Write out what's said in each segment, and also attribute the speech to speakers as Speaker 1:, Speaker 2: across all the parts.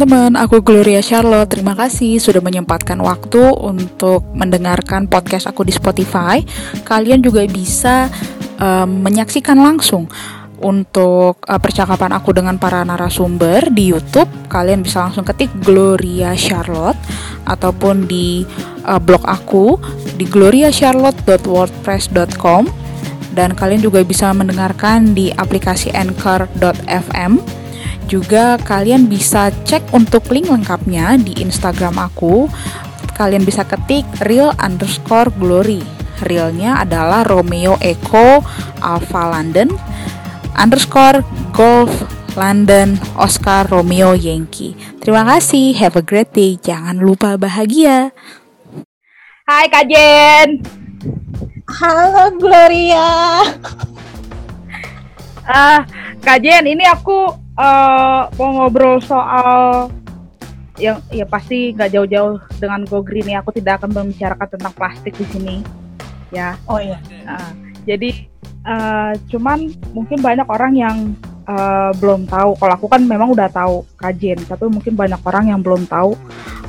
Speaker 1: Teman-teman, aku Gloria Charlotte. Terima kasih sudah menyempatkan waktu untuk mendengarkan podcast aku di Spotify. Kalian juga bisa um, menyaksikan langsung untuk uh, percakapan aku dengan para narasumber di YouTube. Kalian bisa langsung ketik Gloria Charlotte ataupun di uh, blog aku di gloriacharlotte.wordpress.com dan kalian juga bisa mendengarkan di aplikasi anchor.fm juga kalian bisa cek untuk link lengkapnya di Instagram aku. Kalian bisa ketik real underscore glory. Realnya adalah Romeo Echo Alpha London underscore golf London Oscar Romeo Yankee. Terima kasih. Have a great day. Jangan lupa bahagia.
Speaker 2: Hai Kak Jen.
Speaker 3: Halo Gloria.
Speaker 2: Ah, uh, Kak Jen, ini aku uh, mau ngobrol soal yang ya pasti nggak jauh-jauh dengan Go Green ya. Aku tidak akan membicarakan tentang plastik di sini. Ya.
Speaker 3: Oh iya.
Speaker 2: Uh, jadi uh, cuman mungkin banyak orang yang uh, belum tahu. Kalau aku kan memang udah tahu kajian tapi mungkin banyak orang yang belum tahu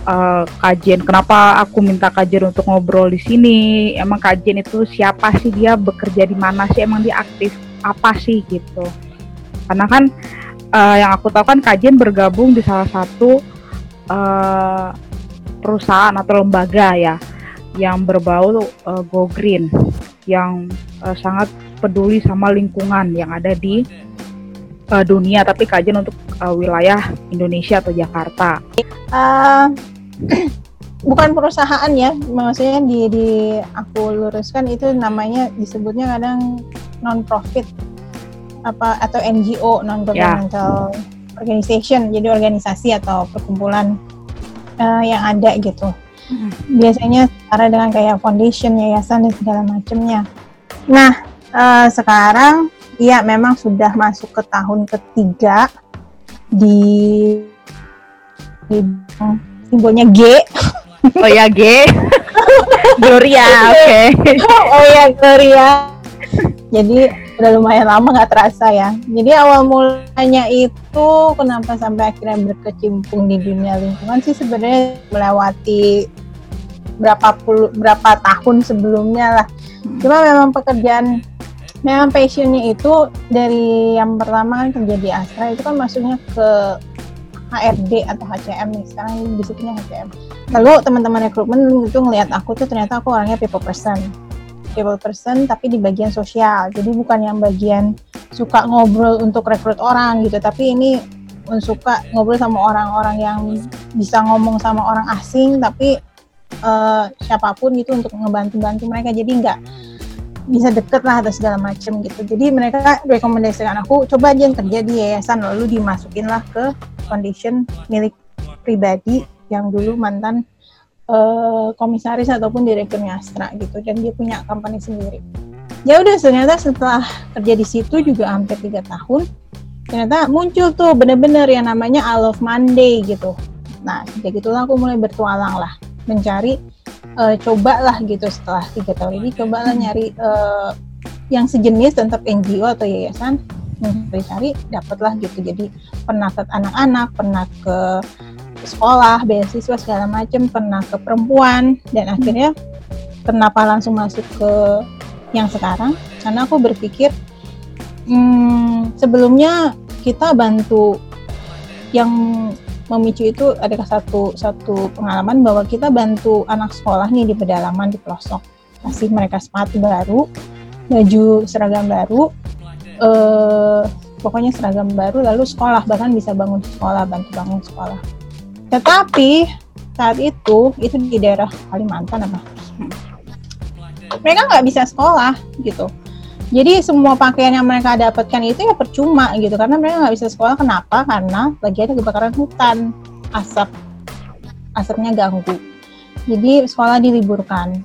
Speaker 2: uh, kajian. Kenapa aku minta kajian untuk ngobrol di sini? Emang kajian itu siapa sih? Dia bekerja di mana sih? Emang dia aktif apa sih? Gitu. Karena kan uh, yang aku tahu kan kajian bergabung di salah satu uh, perusahaan atau lembaga ya yang berbau uh, go green yang uh, sangat peduli sama lingkungan yang ada di uh, dunia tapi kajian untuk uh, wilayah Indonesia atau Jakarta.
Speaker 3: Uh, bukan perusahaan ya, maksudnya di, di aku luruskan itu namanya disebutnya kadang non profit apa atau NGO non governmental yeah. organization jadi organisasi atau perkumpulan uh, yang ada gitu mm. biasanya cara dengan kayak foundation yayasan dan segala macamnya nah uh, sekarang ya memang sudah masuk ke tahun ketiga di di simbolnya G
Speaker 2: oh ya G Gloria oke okay.
Speaker 3: oh ya Gloria jadi udah lumayan lama nggak terasa ya. Jadi awal mulanya itu kenapa sampai akhirnya berkecimpung di dunia lingkungan sih sebenarnya melewati berapa puluh berapa tahun sebelumnya lah. Cuma memang pekerjaan memang passionnya itu dari yang pertama kan kerja di Astra itu kan masuknya ke HRD atau HCM nih sekarang disebutnya HCM. Lalu teman-teman rekrutmen itu ngelihat aku tuh ternyata aku orangnya people person people person tapi di bagian sosial. Jadi bukan yang bagian suka ngobrol untuk rekrut orang gitu tapi ini suka ngobrol sama orang-orang yang bisa ngomong sama orang asing tapi uh, siapa pun gitu untuk ngebantu-bantu mereka. Jadi nggak bisa deket lah atau segala macem gitu. Jadi mereka rekomendasikan aku coba aja kerja di yayasan lalu dimasukin lah ke foundation milik pribadi yang dulu mantan uh, komisaris ataupun direkturnya Astra gitu dan dia punya company sendiri. Ya udah ternyata setelah kerja di situ juga hampir tiga tahun ternyata muncul tuh bener-bener yang namanya I Love Monday gitu. Nah sejak itulah aku mulai bertualang lah mencari uh, cobalah gitu setelah tiga tahun ini cobalah nyari uh, yang sejenis tetap NGO atau yayasan cari-cari dapatlah gitu. Jadi pernah ke anak-anak pernah ke sekolah, beasiswa segala macam, pernah ke perempuan dan akhirnya kenapa langsung masuk ke yang sekarang? Karena aku berpikir hmm, sebelumnya kita bantu yang memicu itu ada satu satu pengalaman bahwa kita bantu anak sekolah nih di pedalaman di pelosok kasih mereka sepatu baru baju seragam baru eh, pokoknya seragam baru lalu sekolah bahkan bisa bangun sekolah bantu bangun sekolah tetapi saat itu itu di daerah Kalimantan apa? Mereka nggak bisa sekolah gitu. Jadi semua pakaian yang mereka dapatkan itu ya percuma gitu karena mereka nggak bisa sekolah. Kenapa? Karena lagi ada kebakaran hutan, asap asapnya ganggu. Jadi sekolah diliburkan.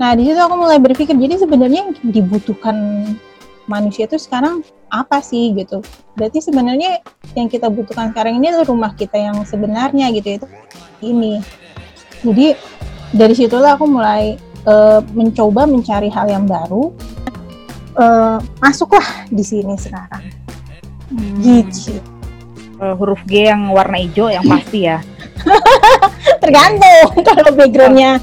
Speaker 3: Nah di situ aku mulai berpikir jadi sebenarnya yang dibutuhkan manusia itu sekarang apa sih gitu. Berarti sebenarnya yang kita butuhkan sekarang ini adalah rumah kita yang sebenarnya gitu itu ini jadi dari situlah aku mulai uh, mencoba mencari hal yang baru uh, masuklah di sini sekarang hmm. gitu
Speaker 2: uh, huruf G yang warna hijau yang pasti ya.
Speaker 3: Tergantung kalau backgroundnya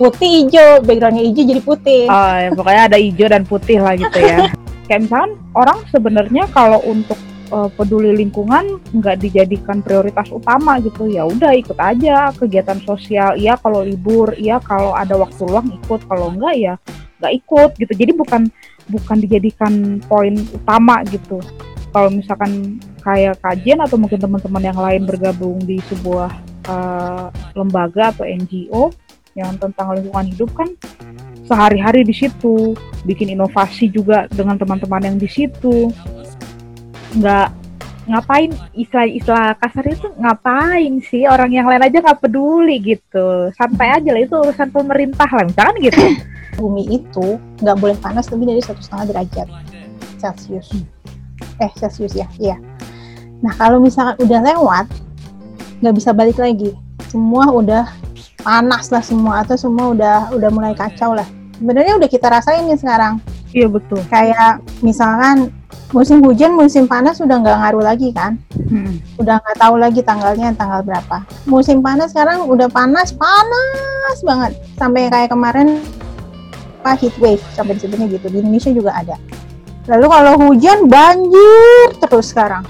Speaker 3: putih hijau, backgroundnya hijau jadi putih.
Speaker 2: Oh, ya, pokoknya ada hijau dan putih lah gitu ya. Kayak misalkan orang sebenarnya kalau untuk uh, peduli lingkungan nggak dijadikan prioritas utama gitu. Ya udah ikut aja kegiatan sosial. Iya kalau libur iya kalau ada waktu luang ikut. Kalau enggak ya nggak ikut gitu. Jadi bukan bukan dijadikan poin utama gitu. Kalau misalkan kayak kajian atau mungkin teman-teman yang lain bergabung di sebuah uh, lembaga atau NGO yang tentang lingkungan hidup kan sehari-hari di situ bikin inovasi juga dengan teman-teman yang di situ. Nggak ngapain istilah-istilah kasar itu? Ngapain sih? Orang yang lain aja nggak peduli gitu. Santai aja lah itu urusan pemerintah lah. Misalkan gitu.
Speaker 3: Bumi itu nggak boleh panas lebih dari satu setengah derajat celcius eh celcius ya iya. Nah kalau misalkan udah lewat nggak bisa balik lagi. Semua udah panas lah semua atau semua udah udah mulai kacau lah sebenarnya udah kita rasain nih sekarang.
Speaker 2: Iya betul.
Speaker 3: Kayak misalkan musim hujan musim panas udah nggak ngaruh lagi kan? Hmm. udah nggak tahu lagi tanggalnya tanggal berapa. Musim panas sekarang udah panas panas banget. Sampai kayak kemarin apa heat wave sampai disebutnya gitu. Di Indonesia juga ada. Lalu kalau hujan banjir terus sekarang.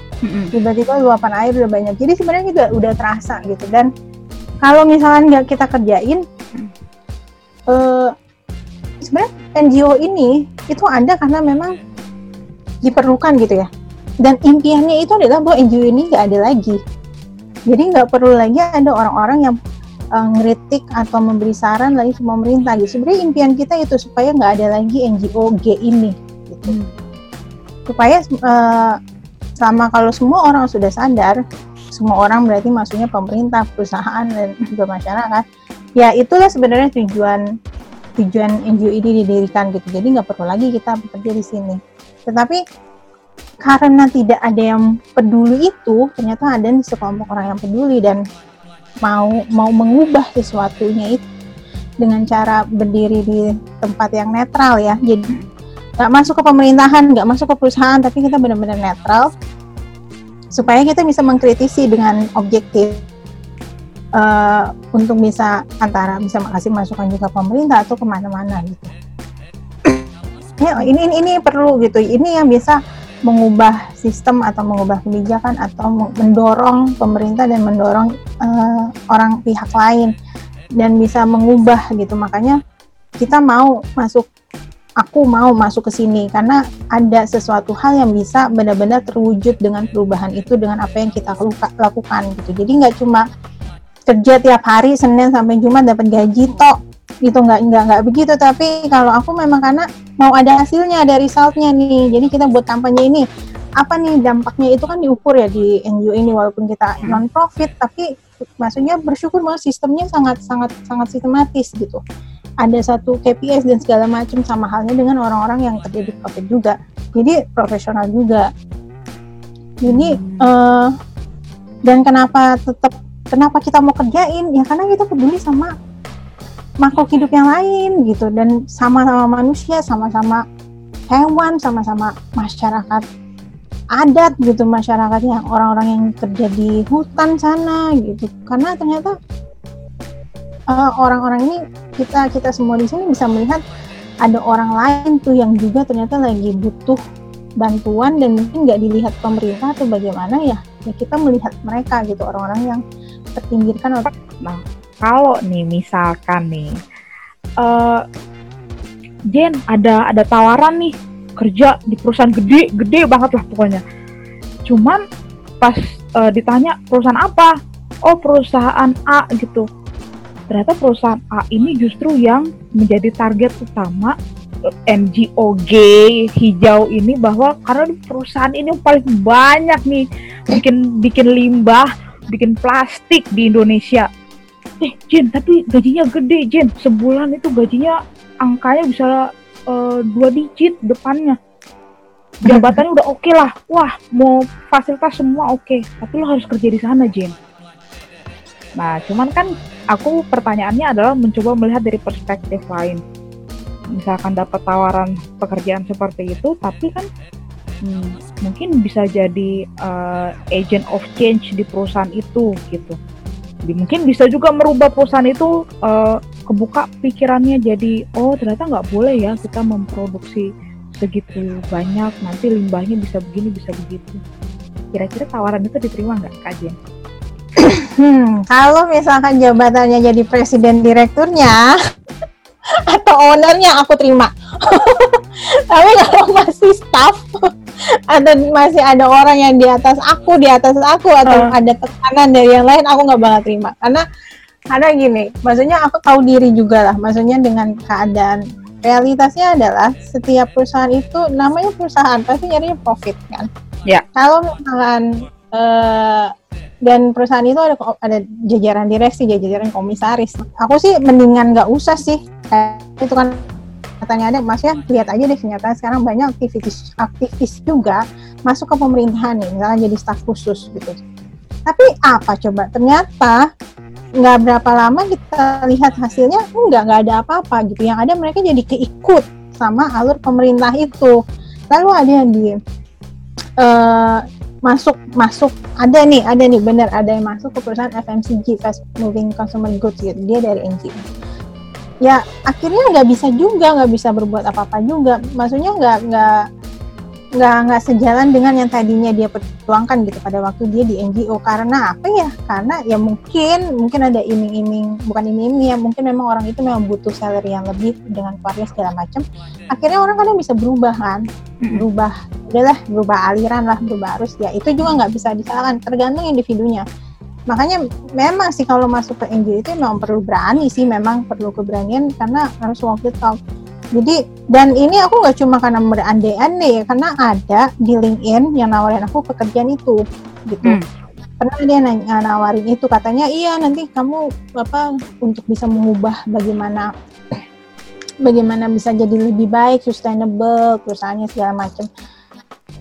Speaker 3: Tiba-tiba luapan air udah banyak. Jadi sebenarnya juga udah terasa gitu. Dan kalau misalnya nggak kita kerjain uh, sebenarnya NGO ini itu ada karena memang diperlukan gitu ya. Dan impiannya itu adalah bahwa NGO ini nggak ada lagi. Jadi nggak perlu lagi ada orang-orang yang uh, ngeritik atau memberi saran lagi ke pemerintah gitu. Sebenarnya impian kita itu supaya nggak ada lagi NGO G ini gitu. Supaya uh, sama kalau semua orang sudah sadar semua orang berarti maksudnya pemerintah, perusahaan dan juga masyarakat. Ya itulah sebenarnya tujuan tujuan NGO ini didirikan gitu. Jadi nggak perlu lagi kita bekerja di sini. Tetapi karena tidak ada yang peduli itu, ternyata ada sekelompok orang yang peduli dan mau mau mengubah sesuatunya itu dengan cara berdiri di tempat yang netral ya. Jadi nggak masuk ke pemerintahan, nggak masuk ke perusahaan, tapi kita benar-benar netral supaya kita bisa mengkritisi dengan objektif uh, untuk bisa antara bisa mengasih masukan juga pemerintah atau ke mana-mana gitu. ya, ini, ini ini perlu gitu. Ini yang bisa mengubah sistem atau mengubah kebijakan atau mendorong pemerintah dan mendorong uh, orang pihak lain dan bisa mengubah gitu. Makanya kita mau masuk aku mau masuk ke sini karena ada sesuatu hal yang bisa benar-benar terwujud dengan perubahan itu dengan apa yang kita lakukan gitu. Jadi nggak cuma kerja tiap hari Senin sampai Jumat dapat gaji tok. Gitu nggak nggak nggak begitu. Tapi kalau aku memang karena mau ada hasilnya ada resultnya nih. Jadi kita buat kampanye ini apa nih dampaknya? Itu kan diukur ya di NGO ini walaupun kita hmm. non profit tapi maksudnya bersyukur bahwa sistemnya sangat sangat sangat sistematis gitu. Ada satu KPIs dan segala macam sama halnya dengan orang-orang yang kerja di profit juga. Jadi profesional juga. Jadi uh, dan kenapa tetap kenapa kita mau kerjain? Ya karena kita peduli sama makhluk hidup yang lain gitu. Dan sama-sama manusia sama-sama hewan sama-sama masyarakat adat gitu. Masyarakat yang orang-orang yang kerja di hutan sana gitu. Karena ternyata uh, orang-orang ini kita kita semua di sini bisa melihat ada orang lain tuh yang juga ternyata lagi butuh bantuan dan mungkin nggak dilihat pemerintah atau bagaimana ya ya kita melihat mereka gitu. Orang-orang yang terpinggirkan
Speaker 2: nah kalau nih misalkan nih uh, Jen ada ada tawaran nih kerja di perusahaan gede gede banget lah pokoknya. Cuman pas uh, ditanya perusahaan apa? Oh perusahaan A gitu. Ternyata perusahaan A ini justru yang menjadi target utama NGOG hijau ini bahwa karena perusahaan ini paling banyak nih bikin bikin limbah, bikin plastik di Indonesia. Eh, Jen, tapi gajinya gede, Jen. Sebulan itu gajinya angkanya bisa uh, dua digit depannya. Jabatannya udah oke okay lah. Wah, mau fasilitas semua oke, okay. tapi lo harus kerja di sana, Jen. Nah, cuman kan aku pertanyaannya adalah mencoba melihat dari perspektif lain. Misalkan dapat tawaran pekerjaan seperti itu, tapi kan hmm, mungkin bisa jadi uh, agent of change di perusahaan itu gitu. Mungkin bisa juga merubah perusahaan itu uh, kebuka pikirannya jadi oh ternyata nggak boleh ya kita memproduksi segitu banyak nanti limbahnya bisa begini bisa begitu. Kira-kira tawaran itu diterima nggak kajian?
Speaker 3: Hmm, kalau misalkan jabatannya jadi presiden direkturnya atau ownernya aku terima. Tapi kalau masih staff atau masih ada orang yang di atas aku, di atas aku atau uh. ada tekanan dari yang lain, aku nggak bakal terima. Karena karena gini, maksudnya aku tahu diri juga lah. Maksudnya dengan keadaan realitasnya adalah setiap perusahaan itu namanya perusahaan pasti nyari profit kan.
Speaker 2: Ya.
Speaker 3: Kalau misalkan uh, dan perusahaan itu ada ada jajaran direksi, jajaran komisaris. Aku sih mendingan nggak usah sih. Kayak itu kan katanya ada, maksudnya lihat aja deh kenyataan sekarang banyak aktivis aktivis juga masuk ke pemerintahan nih, misalnya jadi staf khusus gitu. Tapi apa coba? Ternyata nggak berapa lama kita lihat hasilnya enggak nggak ada apa-apa gitu. Yang ada mereka jadi keikut sama alur pemerintah itu. Lalu ada yang di uh, masuk masuk ada nih ada nih benar ada yang masuk ke perusahaan FMCG fast moving consumer goods gitu dia dari NGO ya akhirnya nggak bisa juga nggak bisa berbuat apa apa juga. Maksudnya nggak nggak nggak nggak sejalan dengan yang tadinya dia perjuangkan gitu pada waktu dia di NGO karena apa ya? Karena ya mungkin mungkin ada iming-iming bukan iming-iming ya mungkin memang orang itu memang butuh salary yang lebih dengan keluarga segala macam. Akhirnya orang kadang bisa berubah kan? Berubah udahlah berubah aliran lah berubah arus. Ya itu juga nggak bisa disalahkan tergantung individunya makanya memang sih kalau masuk ke NGO itu memang perlu berani sih memang perlu keberanian karena harus walk the talk. Jadi dan ini aku nggak cuma karena berandai-andai ya karena ada di LinkedIn yang nawarin aku pekerjaan itu gitu. Hmm. pernah dia nanya, nawarin itu katanya iya nanti kamu apa untuk bisa mengubah bagaimana bagaimana bisa jadi lebih baik sustainable perusahaannya segala macam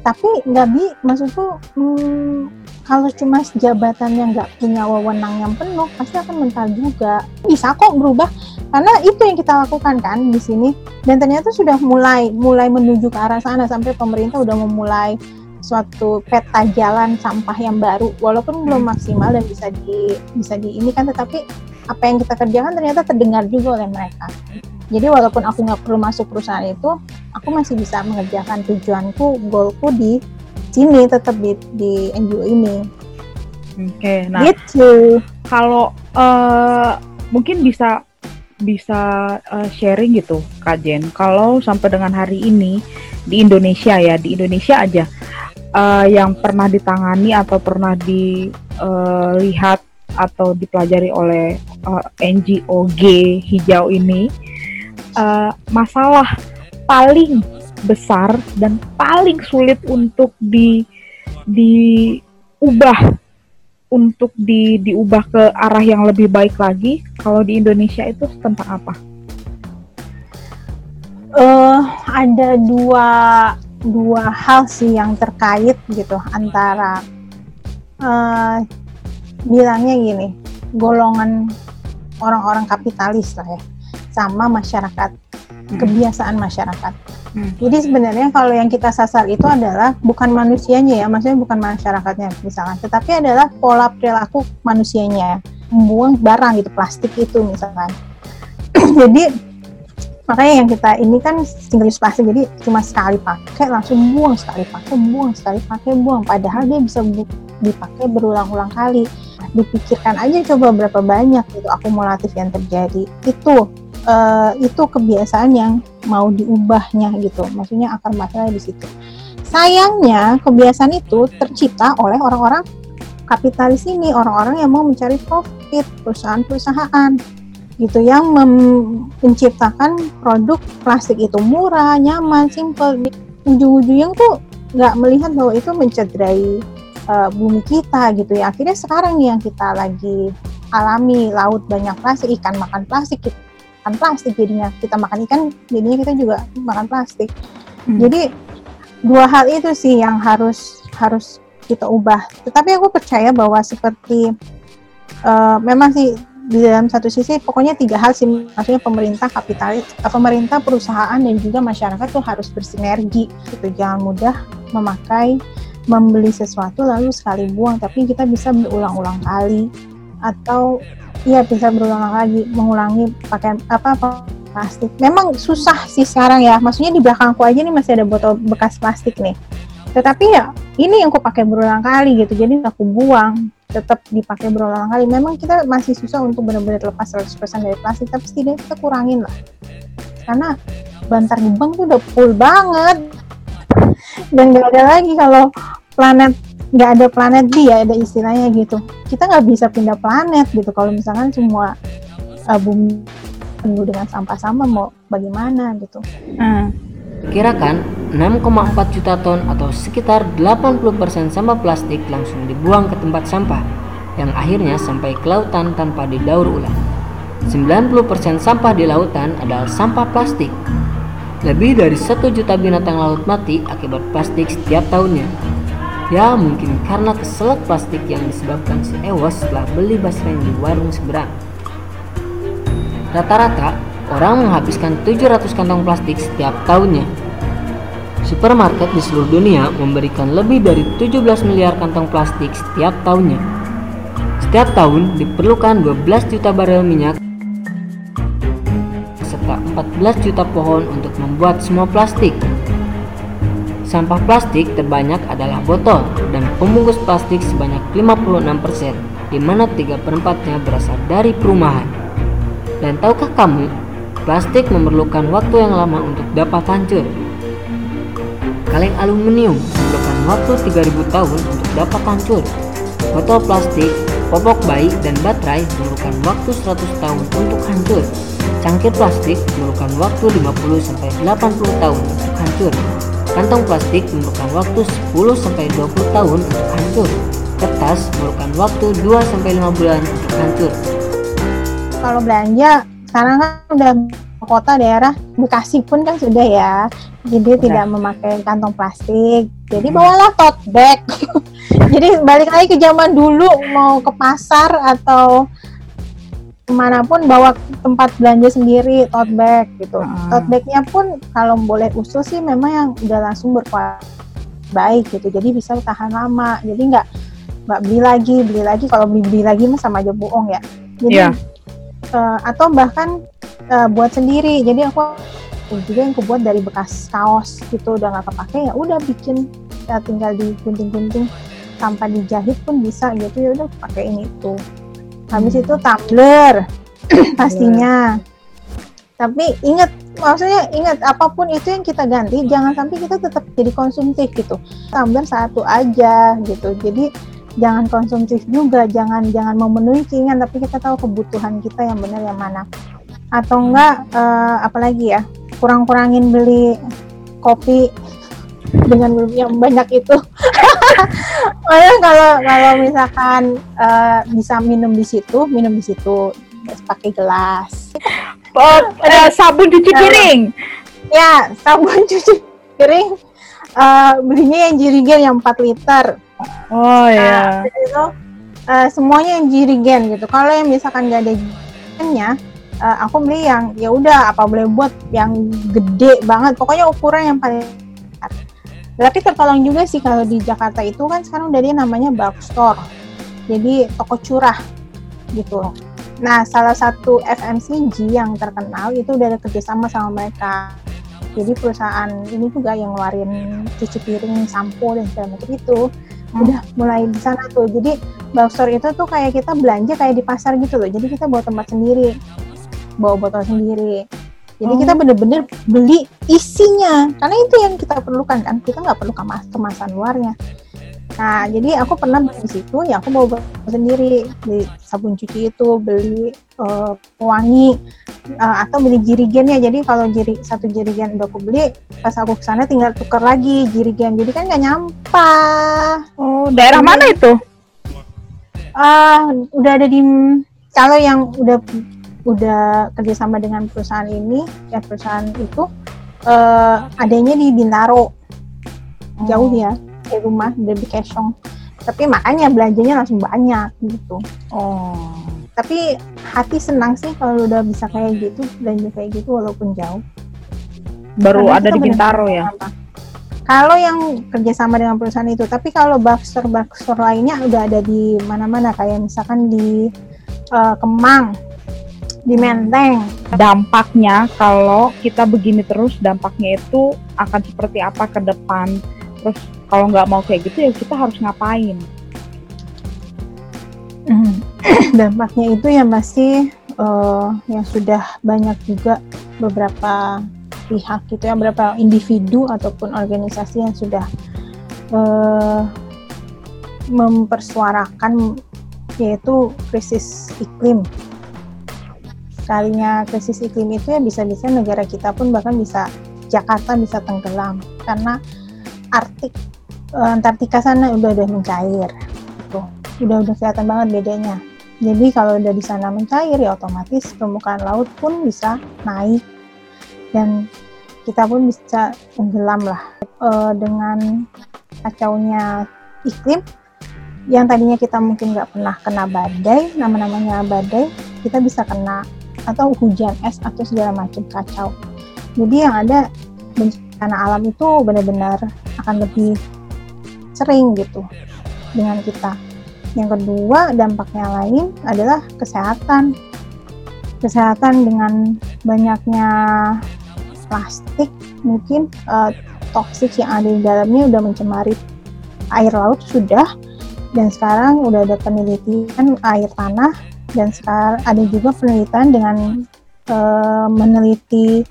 Speaker 3: tapi nggak bi maksudku hmm, kalau cuma jabatan yang nggak punya wewenang yang penuh pasti akan mental juga. Bisa kok berubah karena itu yang kita lakukan kan di sini. Dan ternyata sudah mulai mulai menuju ke arah sana sampai pemerintah udah memulai suatu peta jalan sampah yang baru. Walaupun belum maksimal dan bisa di bisa di ini kan tetapi apa yang kita kerjakan ternyata terdengar juga oleh mereka. Jadi walaupun aku nggak perlu masuk perusahaan itu aku masih bisa mengerjakan tujuanku goalku di sini tetap di di NGO ini.
Speaker 2: Oke okay, nah
Speaker 3: gitu.
Speaker 2: kalau uh, mungkin bisa bisa uh, sharing gitu Kak Jen. Kalau sampai dengan hari ini di Indonesia ya di Indonesia aja uh, yang pernah ditangani atau pernah dilihat uh, atau dipelajari oleh uh, NGO G hijau ini uh, masalah paling besar dan paling sulit untuk di diubah untuk di diubah ke arah yang lebih baik lagi kalau di Indonesia itu tentang apa?
Speaker 3: Uh, ada dua dua hal sih yang terkait gitu antara uh, bilangnya gini golongan orang-orang kapitalis lah ya sama masyarakat. Kebiasaan masyarakat. Hmm. Jadi sebenarnya kalau yang kita sasar itu adalah bukan manusianya ya, maksudnya bukan masyarakatnya misalkan, tetapi adalah pola perilaku manusianya, membuang barang gitu, plastik itu misalkan. jadi makanya yang kita ini kan single use plastik jadi cuma sekali pakai langsung buang sekali pakai buang sekali pakai buang. Padahal dia bisa dipakai berulang-ulang kali. Dipikirkan aja coba berapa banyak itu akumulatif yang terjadi. Itu uh, itu kebiasaan yang mau diubahnya gitu. Maksudnya akar masalah di situ. Sayangnya kebiasaan itu tercipta oleh orang-orang kapitalis ini, orang-orang yang mau mencari profit, perusahaan-perusahaan gitu yang menciptakan produk plastik itu murah, nyaman, simple. Ujung-ujungnya tuh nggak melihat bahwa itu mencederai uh, bumi kita gitu ya. Akhirnya sekarang yang kita lagi alami laut banyak plastik, ikan makan plastik, makan plastik jadinya. Kita makan ikan jadinya kita juga makan plastik. Hmm. jadi dua hal itu sih yang harus harus kita ubah. Tetapi aku percaya bahwa seperti uh, memang sih di dalam satu sisi pokoknya tiga hal sih maksudnya pemerintah kapitalis uh, pemerintah perusahaan dan juga masyarakat tuh harus bersinergi gitu. Jangan mudah memakai membeli sesuatu lalu sekali buang tapi kita bisa berulang-ulang kali. Atau iya bisa berulang lagi mengulangi pakai apa, apa plastik. Memang susah sih sekarang ya maksudnya di belakangku aja nih masih ada botol bekas plastik nih. Tetapi ya ini yang aku pakai berulang kali gitu jadi aku buang tetap dipakai berulang kali. Memang kita masih susah untuk benar-benar lepas 100% dari plastik tapi setidaknya kita kurangin lah. Karena bantar gebang tuh udah full banget. Dan gak ada lagi kalau planet nggak ada planet B ya ada istilahnya gitu kita nggak bisa pindah planet gitu kalau misalkan semua uh, bumi penuh dengan sampah-sampah mau bagaimana gitu
Speaker 2: Hmm.
Speaker 4: Kirakan 6,4 juta ton atau sekitar 80% sampah plastik langsung dibuang ke tempat sampah yang akhirnya sampai ke lautan tanpa didaur ulang. 90% sampah di lautan adalah sampah plastik. Lebih dari 1 juta binatang laut mati akibat plastik setiap tahunnya. Ya mungkin karena keselak plastik yang disebabkan si Ewas setelah beli basreng di warung seberang. Rata-rata, orang menghabiskan 700 kantong plastik setiap tahunnya. Supermarket di seluruh dunia memberikan lebih dari 17 miliar kantong plastik setiap tahunnya. Setiap tahun diperlukan 12 juta barel minyak serta 14 juta pohon untuk membuat semua plastik. Sampah plastik terbanyak adalah botol dan pembungkus plastik sebanyak 56%, di mana 3 perempatnya berasal dari perumahan. Dan tahukah kamu, plastik memerlukan waktu yang lama untuk dapat hancur. Kaleng aluminium memerlukan waktu 3000 tahun untuk dapat hancur. Botol plastik, popok bayi, dan baterai memerlukan waktu 100 tahun untuk hancur. Cangkir plastik memerlukan waktu 50-80 tahun untuk hancur. Kantong plastik memerlukan waktu 10-20 tahun untuk hancur. Kertas memerlukan waktu 2-5 bulan untuk hancur.
Speaker 3: kalau belanja sekarang kan udah kota daerah? Bekasi pun kan sudah ya. Jadi tidak memakai kantong plastik. Jadi bawalah tote bag. Jadi balik lagi ke zaman dulu mau ke pasar atau ke mana pun bawa tempat belanja sendiri tote bag gitu.
Speaker 2: Hmm.
Speaker 3: tote bagnya pun kalau boleh usul sih memang yang udah langsung berkualitas baik gitu. Jadi bisa tahan lama. Jadi nggak nggak beli lagi beli lagi. Kalau beli beli lagi mah sama aja bohong ya. Jadi
Speaker 2: Iya.
Speaker 3: eh, atau bahkan eh, buat sendiri. Jadi aku ada juga yang kebuat dari bekas kaos gitu. Udah nggak kepake ya udah bikin. Ya tinggal digunting-gunting. Tanpa dijahit pun bisa gitu. Ya udah pakai ini itu habis itu tumbler pastinya. Tapi ingat maksudnya ingat apa pun itu yang kita ganti jangan sampai kita tetap jadi konsumtif gitu. Tumbler satu aja gitu. Jadi jangan konsumtif juga jangan jangan memenuhi keinginan tapi kita tahu kebutuhan kita yang benar yang mana. Atau enggak eh, apalagi ya kurang-kurangin beli kopi dengan yang banyak itu Makanya kalau kalau misalkan eh, bisa minum di situ minum di situ terus pakai gelas
Speaker 2: Oh, eh, sabun cuci piring.
Speaker 3: ya sabun cuci piring eh, belinya yang jirigen yang 4 liter
Speaker 2: Oh
Speaker 3: Nah,
Speaker 2: ya.
Speaker 3: jadi itu eh, semuanya yang jirigen gitu. Kalau yang misalkan nggak ada jirigennya, eh, aku beli yang ya udah apa boleh buat yang gede banget. Pokoknya ukuran yang paling besar. Tapi tertolong juga sih kalau di Jakarta itu kan sekarang udah dia namanya store. Jadi toko curah gitu. Nah, salah satu FMCG yang terkenal itu udah ada kerjasama sama mereka. Jadi perusahaan ini juga yang ngeluarin cuci piring, sampo dan segala macam itu udah mulai di sana tuh. Jadi bulk store itu tuh kayak kita belanja kayak di pasar gitu loh. Jadi kita bawa tempat sendiri, bawa botol sendiri. Jadi
Speaker 2: Oh.
Speaker 3: kita bener-bener beli isinya, karena itu yang kita perlukan kan. Kita nggak perlu kemas kemasan luarnya. Nah, jadi aku pernah beli di situ, ya aku bawa botol sendiri, beli sabun cuci itu, beli eh, pewangi, eh, atau beli jirigennya. Jadi kalau jiri satu jirigen udah aku beli, pas aku ke sana tinggal tuker lagi jirigen. Jadi kan nggak nyampah.
Speaker 2: Oh, daerah mana itu?
Speaker 3: Ah, udah ada di kalau yang udah udah kerjasama dengan perusahaan ini, ya perusahaan itu eh adanya di Bintaro, jauh ya dari rumah dari Kesong. Tapi makanya belanjanya langsung banyak gitu.
Speaker 2: Oh.
Speaker 3: Tapi hati senang sih kalau udah bisa kayak gitu belanja kayak gitu walaupun jauh.
Speaker 2: Baru
Speaker 3: Karena
Speaker 2: ada di Bintaro ya.
Speaker 3: kalau yang kerjasama dengan perusahaan itu tapi kalau bookstore bookstore lainnya udah ada di mana-mana kayak misalkan di uh, Kemang di Menteng.
Speaker 2: Dampaknya kalau kita begini terus dampaknya itu akan seperti apa ke depan? Terus kalau nggak mau kayak gitu ya kita harus ngapain?
Speaker 3: Hmm. dampaknya itu ya masih uh, yang sudah banyak juga beberapa pihak gitu ya beberapa individu ataupun organisasi yang sudah uh, mempersuarakan yaitu krisis iklim kalinya krisis iklim itu ya bisa-bisa negara kita pun bahkan bisa Jakarta bisa tenggelam. Karena Artik uh, Antartika sana udah udah mencair. Gitu udah udah kelihatan banget bedanya. Jadi kalau udah di sana mencair ya otomatis permukaan laut pun bisa naik. Dan kita pun bisa tenggelam lah. Uh, dengan kacaunya iklim yang tadinya kita mungkin nggak pernah kena badai nama-namanya badai kita bisa kena atau hujan es atau segala macam kacau. Jadi yang ada bencana alam itu benar-benar akan lebih sering gitu dengan kita. Yang kedua dampaknya lain adalah kesehatan. Kesehatan dengan banyaknya plastik mungkin uh, toksik yang ada di dalamnya udah mencemari air laut sudah. Dan sekarang udah ada penelitian air tanah dan sekarang ada juga penelitian dengan uh, meneliti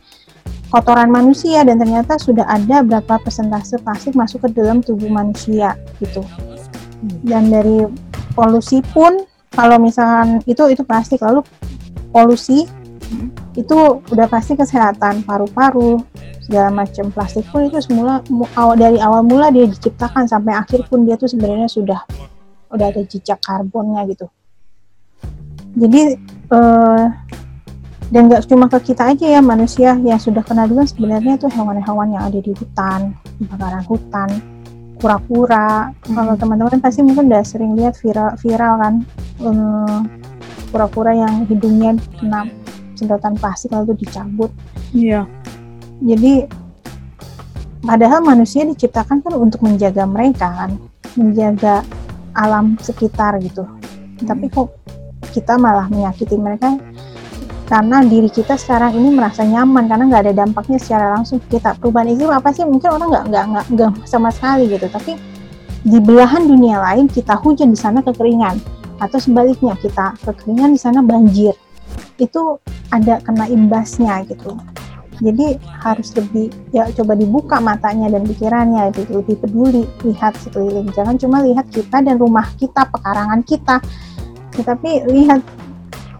Speaker 3: kotoran manusia dan ternyata sudah ada berapa persentase plastik masuk ke dalam tubuh manusia gitu. Dan dari polusi pun kalau misalkan itu itu plastik lalu polusi itu udah pasti kesehatan paru-paru segala macam. Plastik pun itu semula awal dari awal mula dia diciptakan sampai akhir pun dia tuh sebenarnya sudah udah ada jejak karbonnya gitu jadi uh, dan nggak cuma ke kita aja ya manusia yang sudah kena dulu sebenarnya tuh hewan-hewan yang ada di hutan kebakaran hutan kura-kura hmm. kalau teman-teman pasti mungkin udah sering lihat viral viral kan um, kura-kura yang hidungnya kena sedotan plastik lalu dicabut.
Speaker 2: Iya.
Speaker 3: Jadi padahal manusia diciptakan kan untuk menjaga mereka kan, menjaga alam sekitar gitu. Hmm. Tapi kok kita malah menyakiti mereka. Karena diri kita sekarang ini merasa nyaman karena nggak ada dampaknya secara langsung. Kita perubahan iklim apa sih? Mungkin orang nggak nggak nggak nggak sama sekali gitu. Tapi di belahan dunia lain kita hujan di sana kekeringan. Atau sebaliknya kita kekeringan di sana banjir. Itu ada kena imbasnya gitu. Jadi harus lebih ya coba dibuka matanya dan pikirannya gitu. Lebih peduli lihat sekeliling jangan cuma lihat kita dan rumah kita pekarangan kita tetapi lihat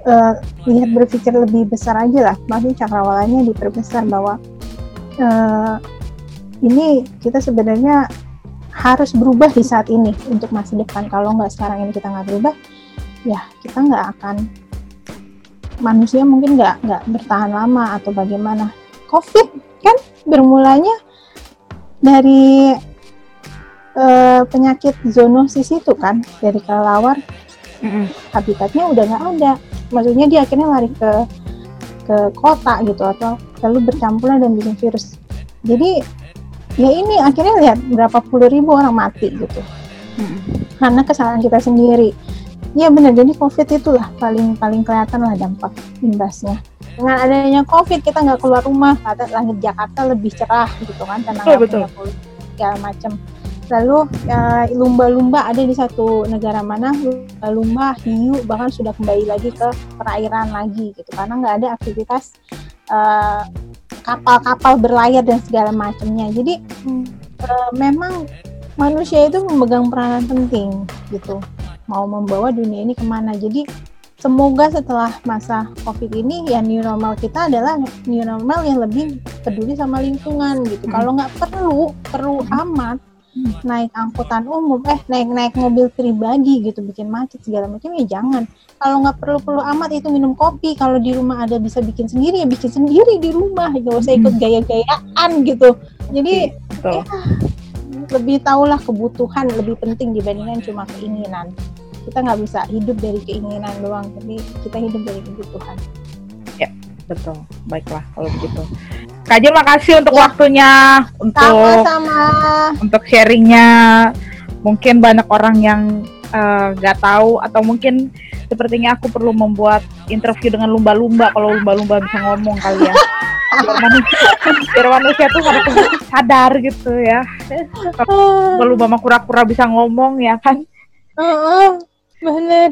Speaker 3: uh, lihat berpikir lebih besar aja lah. Maksudnya cakrawalanya diperbesar bahwa uh, ini kita sebenarnya harus berubah di saat ini untuk masa depan. Kalau nggak sekarang ini kita nggak berubah ya kita nggak akan manusia mungkin nggak nggak bertahan lama atau bagaimana. Covid kan bermulanya dari uh, penyakit zoonosis itu kan dari kelelawar mm-hmm. habitatnya udah nggak ada maksudnya dia akhirnya lari ke ke kota gitu atau lalu bercampuran dan bikin virus jadi ya ini akhirnya lihat berapa puluh ribu orang mati gitu mm-hmm. karena kesalahan kita sendiri Iya benar, jadi COVID itulah paling paling kelihatan lah dampak imbasnya. Dengan adanya COVID kita nggak keluar rumah, kata langit Jakarta lebih cerah gitu kan, nggak punya polusi segala macam. Lalu ya, lumba-lumba ada di satu negara mana, lumba, hiu bahkan sudah kembali lagi ke perairan lagi gitu, karena nggak ada aktivitas eh, kapal-kapal berlayar dan segala macamnya. Jadi uh, memang manusia itu memegang peranan penting gitu mau membawa dunia ini ke mana. Jadi semoga setelah masa COVID ini ya new normal kita adalah new normal yang lebih peduli sama lingkungan gitu. Kalau nggak perlu, perlu amat. Naik angkutan umum, eh naik naik mobil pribadi gitu, bikin macet segala macam ya jangan. Kalau nggak perlu perlu amat itu minum kopi. Kalau di rumah ada bisa bikin sendiri ya bikin sendiri di rumah, gak usah ikut hmm. gaya-gayaan gitu. Jadi ya, lebih tahulah kebutuhan lebih penting dibandingkan cuma keinginan kita nggak bisa hidup dari keinginan doang tapi kita hidup dari kebutuhan
Speaker 2: ya betul baiklah kalau begitu Kak Jen makasih untuk
Speaker 3: Ya.
Speaker 2: waktunya untuk
Speaker 3: Sama-sama.
Speaker 2: untuk sharingnya. Mungkin banyak orang yang eh, nggak tahu atau mungkin sepertinya aku perlu membuat interview dengan lumba-lumba kalau lumba-lumba bisa ngomong kali ya. Biar manusia, biar manusia tuh pada sadar gitu ya. Kalau lumba sama kura-kura bisa ngomong ya kan.
Speaker 3: Heeh, bener.